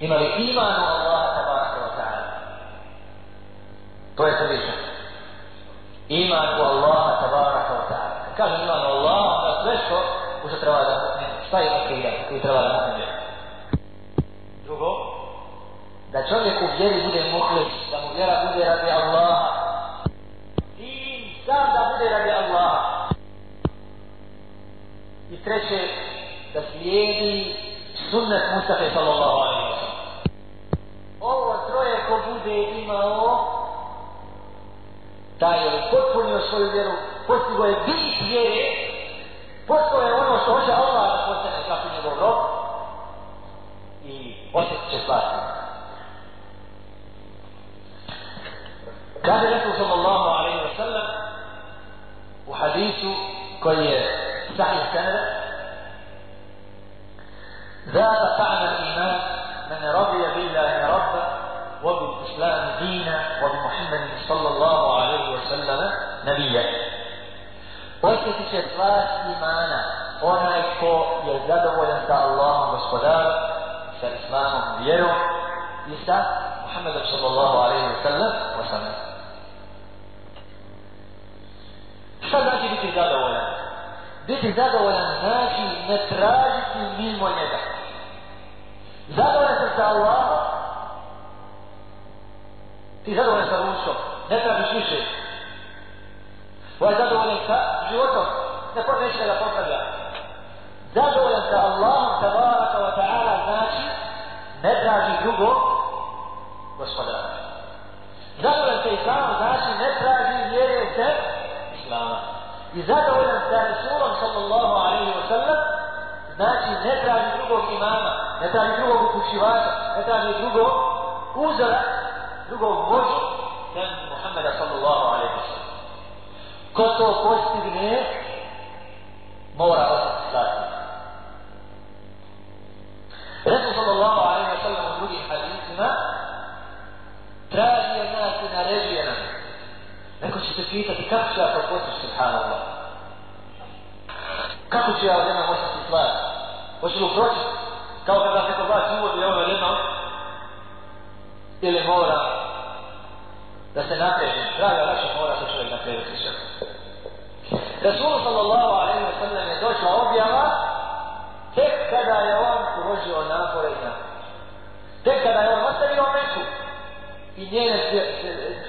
imali iman u Allaha tabaraka wa ta'ala. To je središnje. Iman u Allaha tabaraka wa ta'ala. Kažem iman u Allaha, onda sve što u što treba da šta je akida koji treba da nakon Drugo, da čovjek u vjeri bude muhlis, da mu vjera bude radi Allaha. Din sam da bude radi Allaha. I treće, da slijedi sunnet Mustafa sallallahu drugo je bit vjere, posto je ono što hoće Allah da postane kako njegov rok i osjetit će slasti. Kaže Resul sallallahu alaihi wa sallam u hadisu koji je sahih sanada ذاق طعم الإيمان من رضي بالله ربا وبالإسلام دينا وبمحمد صلى الله عليه وسلم نبيا zaprijeti će tvar imana onaj ko je zadovoljan sa Allahom gospodarom, sa Islamom vjerom i sa Muhammedom sallallahu alaihi wa sallam wa sallam. Šta znači biti zadovoljan? Biti zadovoljan znači ne tražiti mimo njega. Zadovoljan sam sa Allahom, ti zadovoljan sa Rusom, ne tražiš više. Ovo je zadovoljan sa أرجلكم نكون نعيش نلقون الله زادوا لنت الله تبارك وتعالى ماشي نتراجي جوجو والصلاة زادوا لنت الله ماشي نتراجي يري وتب إسلام زادوا لنت رسولا صلى الله عليه وسلم Znači, ne traži drugog imama, ne traži drugog upušivača, ne traži drugog uzora, drugog vođa, nego Muhammeda sallallahu Ko to postigne, mora ostati sati. Resul sallallahu alaihi wa sallam u drugim hadisima, traži od nas i naređi je nam. Neko će se pitati kako ću ja to postići, subhanallah. Kako ću ja od jednog ostati sati? Hoće li uproći? Kao kada se to vas uvodi, ono je jedno. Ili mora da se natežim. Draga naša mora se čovjek natežiti. Resul sallallahu alaihi wa sallam je došla objava tek kada je on uložio napore i Tek kada je on ostavio Meku i njene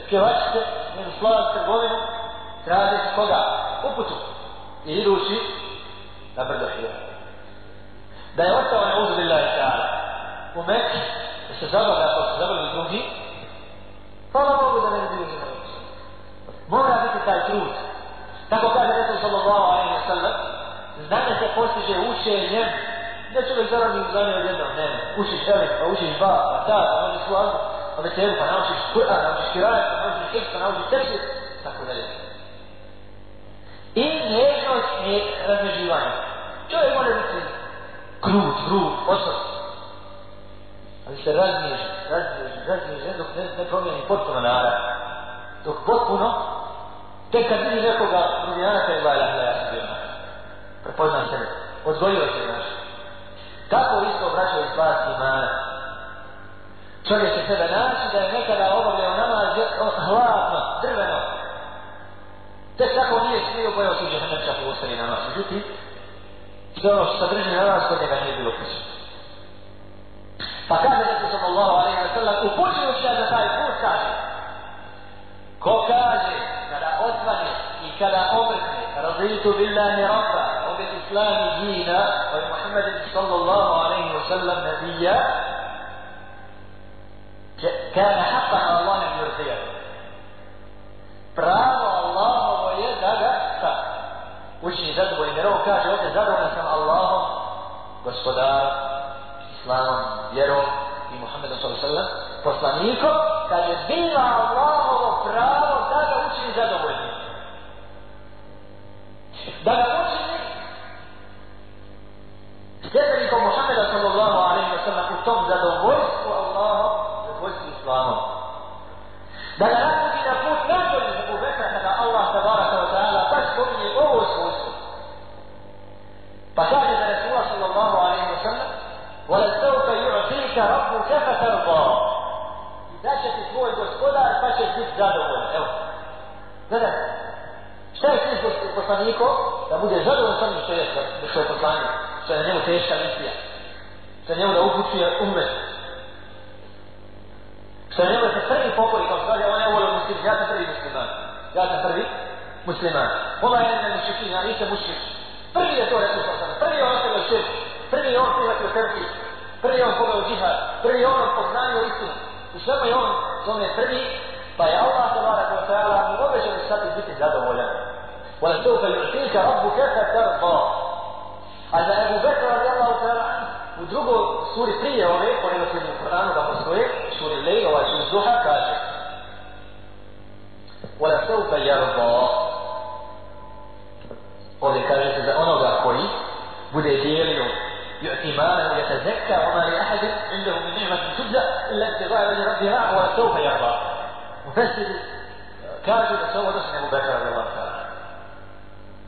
pjevačice, njenu slavac trgovinu, traže koga? Uputu. I idući na brdo hira. Da je ostao na uzu lillahi ta'ala u Meku, da se zabavlja, da se zabavlja drugi, hvala Bogu da ne bi bilo Mora biti taj trud, Tako kaže Resul sallallahu alaihi wa sallam, znanje se postiže učenje, ne čovjek zaradi znanje od jednog, ne, učiš čovjek, pa učiš dva, pa ta, pa nađeš u azu, pa večeru, pa naučiš kur'a, naučiš kiraj, pa naučiš tekst, pa naučiš pa tekst, tako dalje. I nežnost je razmeživanje. Čovjek mora biti krut, vrut, osob. Ali se razmiješ, razmiješ, razmiješ, dok ne, ne promijeni potpuno narav. Dok potpuno Tek kad vidiš nekoga, ljudi, ja nekaj vaja, ja sam bio naš. Prepoznam se, odgojio se naš. Tako isto obraćaju spas imana. Čovjek će sebe naći da je nekada obavljao namaz hladno, drveno. Tek tako nije smio koje osuđe hrnača po ustani namaz. Međutim, sve ono što sadrži namaz kod njega nije bilo kuće. Pa kaže neko sam Allah, ali je na srlan, upućujući ja za taj put, kaže. Ko kaže, كلا أمتني رضيت بالله ربا وبالإسلام دينا وبمحمد صلى الله عليه وسلم نبيا كان حقا على الله أن يرزقه براو الله ويزاد وش يزاد ويمرو كاش وتزاد ونسم الله господар Исламом, vjerom i Muhammedom s.a.v. poslanikom, kad je bila Allahovo pravo da ga učini zadovoljni. ده ما يقولش Sjećali smo Muhammeda sallallahu alaihi wa sallam u tom zadovoljstvu Allahom, zadovoljstvu Islamom. Da ga nastavi na put najbolji zbog veka kada Allah tabaraka wa ta'ala baš spominje ovo svojstvo. Pa kaže da Resulullah sallallahu alaihi wa sallam وَلَسْتَوْكَ يُعْتِيكَ رَبُّكَ فَتَرْضَى I da će ti tvoj gospodar pa će biti zadovoljan. Evo. Gledajte, šta je cilj poslaniko? Da bude zadovoljan sam što je što je poslanik, što je na njemu teška misija. Što je njemu da upućuje umet. Što je njemu da se prvi pokori, kao što je ovo ne volio muslim, ja sam prvi musliman. Ja sam prvi musliman. Ona je jedna mušikina, nije se mušik. Prvi je to rekao sam, prvi je on se mušik, prvi je on se mušik, prvi je on pogao džihad, prvi je on poznanio istinu. U svemu je on, on je prvi, pa je Allah se vara koja se vara, mi obećali sad i biti zadovoljeni. ولسوف يعطيك ربك فترضى هذا ابو بكر رضي الله تعالى عنه ودرجوا سوري ليا وغير قرينا في القرآن وده سورة سور الليل وسور الضحى كاشف. ولسوف يرضى ovdje kaže se za onoga koji bude dijelio يعتمانه يتزكى وما لأحد عنده من نعمة تجزى إلا ابتغاء وجه ربها ولسوف يرضى وفسر كاشف سوى نفسه أبو بكر رضي الله عنه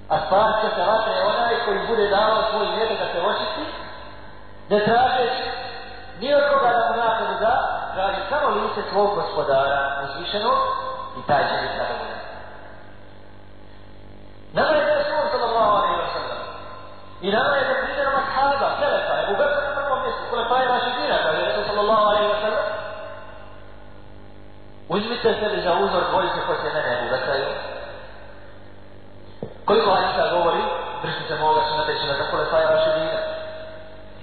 A spasica se vatra je onaj koji bude davao svoj djete da se očisti, ne tražeći ni od koga da mu nakon da, traži samo lice svog gospodara uzvišenog i taj će biti zadovoljan. Nama je da svom sada vlava ne još sada. I nama je da primjerom ashaba, selefa, je ubrza na prvom mjestu, kule pa je vaši dira, da je rekao sada vlava ne još sada. Uzmite sebi za uzor dvojice koje se mene ubrzaju. Koliko hadisa govori, držite se moga sunata i sunata koje faja vaše dina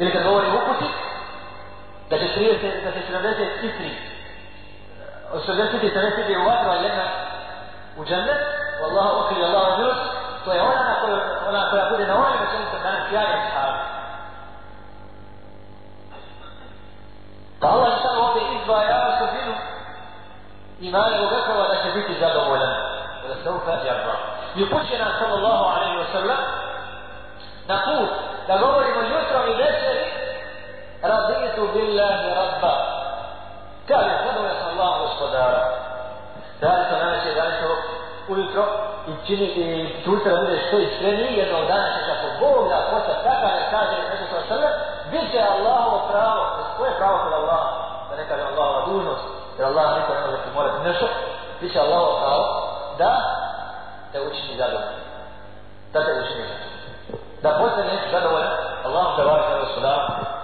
Ili kad govori uputi, da će 30, da će 73, od 70 i 70 je u vatru, a jedna u u Wallahu okri, Allahu virus to je ona, koja, ona koja bude na onome na čemu danas jajem sahabu Pa Allah je samo ovdje izdvajao osobinu imana Abu Bekrova da će biti zadovoljan. Da se ufa, ja i upući nas sallallahu alaihi wa sallam na put da govorimo jutro i večeri raditu billahi rabba kaže zadovoljno sam Allah gospodara da li to najveće da li to ujutro i čini ti sutra bude što iskreniji jednog dana će kako Bog da posta takav ne kaže nešto sam sallam bit će Allahovo pravo znači, koje pravo kod Allah da ne kaže Allahova dužnost jer Allah nekako ne može morati nešto bit će Allahovo pravo da te učini zadovoljan. Da te učini zadovoljan. Da postane nešto zadovoljan, Allah te vaša gospoda,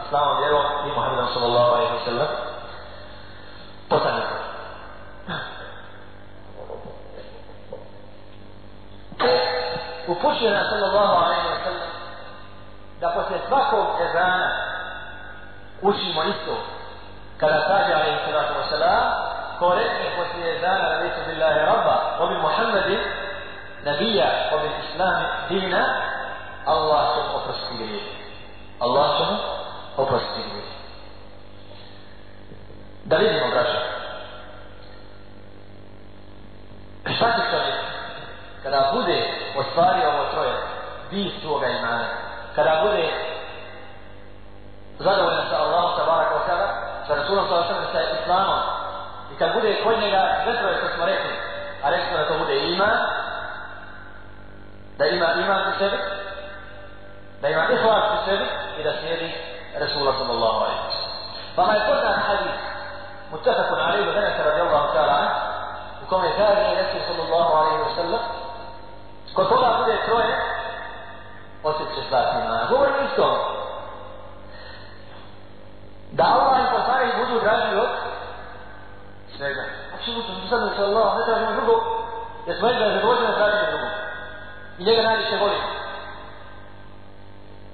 Islamom vjerom i Muhammedom sallallahu alaihi wa sallam, postane to. E, upućuje nas sallallahu alaihi wa sallam da posle svakog ezana učimo isto kada kaže alaihi sallatu wa sallam korekne posle ezana radijesu billahi rabba obi Muhammedin nabija od islame dina, Allah će oprosti grijeh. Allah će mu oprosti grijeh. Da vidimo, braća. Šta će čovjek kada bude ostvario ovo troje, bit svoga imana, kada bude zadovoljno sa Allahom, sa Baraka Osara, sa Rasulom, sa Osara, sa Islamom, i kad bude kod njega sve troje, što smo rekli, a rekli smo da to bude iman, دائما إيمان في الشرك دائما إخلاص في الشرك إلى سير رسول الله صلى الله عليه وسلم فما يقول عن حديث متفق عليه بين رضي الله تعالى عنه وكما يقال إلى صلى الله عليه وسلم كنت أقول أقول لك روية أسد شسلات إيمان هو من يسكم da Allah i poslani budu draži od svega. Apsolutno, sada se Allah ne tražimo drugo, jer smo jedna zadovoljena tražimo drugo. i njega najviše voli.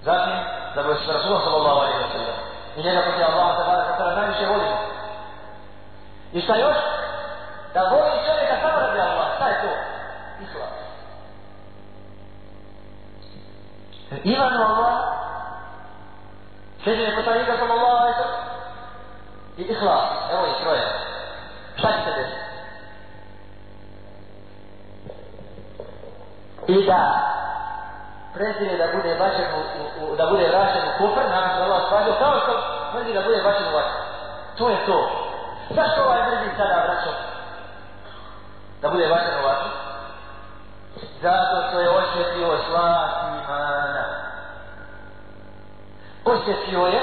Zatim, da bi se rasulom sa Allah vajem rasulom. I njega poti Allah za vajem rasulom najviše voli. I šta još? Da voli čovjeka samo radi Allah. Šta je to? Islam. Iman u Allah, sveđenje kod tajnika sa Allah vajem rasulom. I ihlas, evo je troje. Šta će se desiti? i da prezire da bude bačen u, u, da bude vraćen u kufr, nakon što Allah spadio, kao što mrzi da bude bačen u vatru. To je to. Zašto ovaj mrzi sada vraćao? Da bude bačen u vatru? Zato što je osjetio slas imana. Osjetio je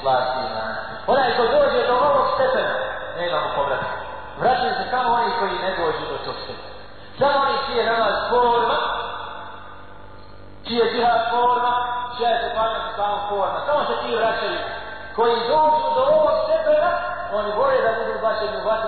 slas imana. Onaj ko dođe do ovog stepena, ne imamo povratka. Vraćaju se samo oni koji ne dođu do tog stepena. Samo oni čije namaz forma, je džihad forma, sve je kupanja samo forma. Samo se ti vraćaju. Koji dođu do ovog stepena, oni vole da budu bačeni u vaš